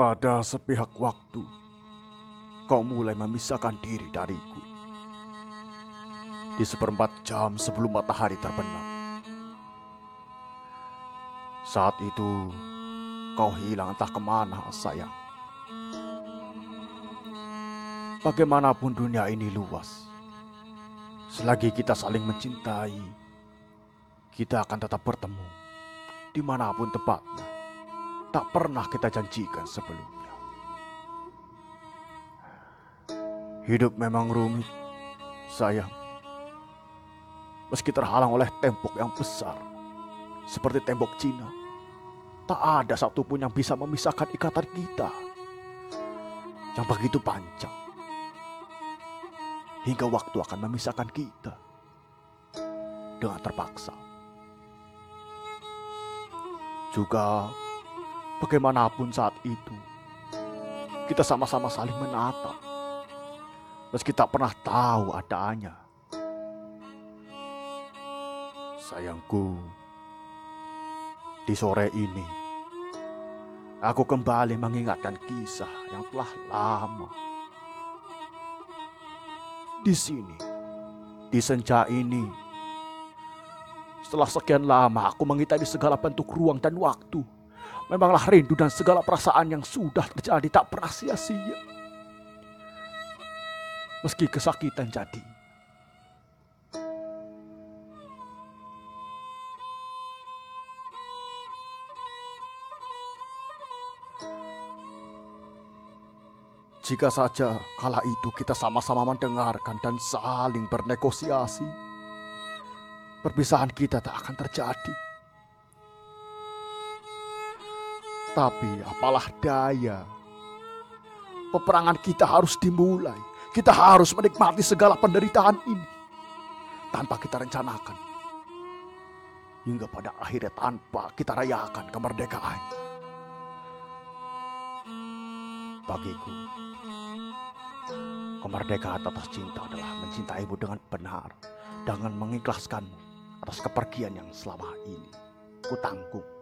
Pada sepihak waktu, kau mulai memisahkan diri dariku. Di seperempat jam sebelum matahari terbenam. Saat itu, kau hilang entah ke mana, sayang. Bagaimanapun dunia ini luas, selagi kita saling mencintai, kita akan tetap bertemu di mana pun tempatnya. Tak pernah kita janjikan sebelumnya. Hidup memang rumit, sayang. Meski terhalang oleh tembok yang besar, seperti tembok Cina, tak ada satupun yang bisa memisahkan ikatan kita yang begitu panjang. Hingga waktu akan memisahkan kita dengan terpaksa. Juga bagaimanapun saat itu, kita sama-sama saling menatap. Meski tak pernah tahu adanya. Sayangku, di sore ini, aku kembali mengingatkan kisah yang telah lama. Di sini, di senja ini, setelah sekian lama aku mengitari segala bentuk ruang dan waktu. Memanglah rindu dan segala perasaan yang sudah terjadi tak pernah sia-sia. Meski kesakitan jadi. Jika saja kala itu kita sama-sama mendengarkan dan saling bernegosiasi perpisahan kita tak akan terjadi. Tapi apalah daya, peperangan kita harus dimulai. Kita harus menikmati segala penderitaan ini tanpa kita rencanakan. Hingga pada akhirnya tanpa kita rayakan kemerdekaan. Bagiku, kemerdekaan atas cinta adalah mencintaimu dengan benar, dengan mengikhlaskanmu atas kepergian yang selama ini kutanggung.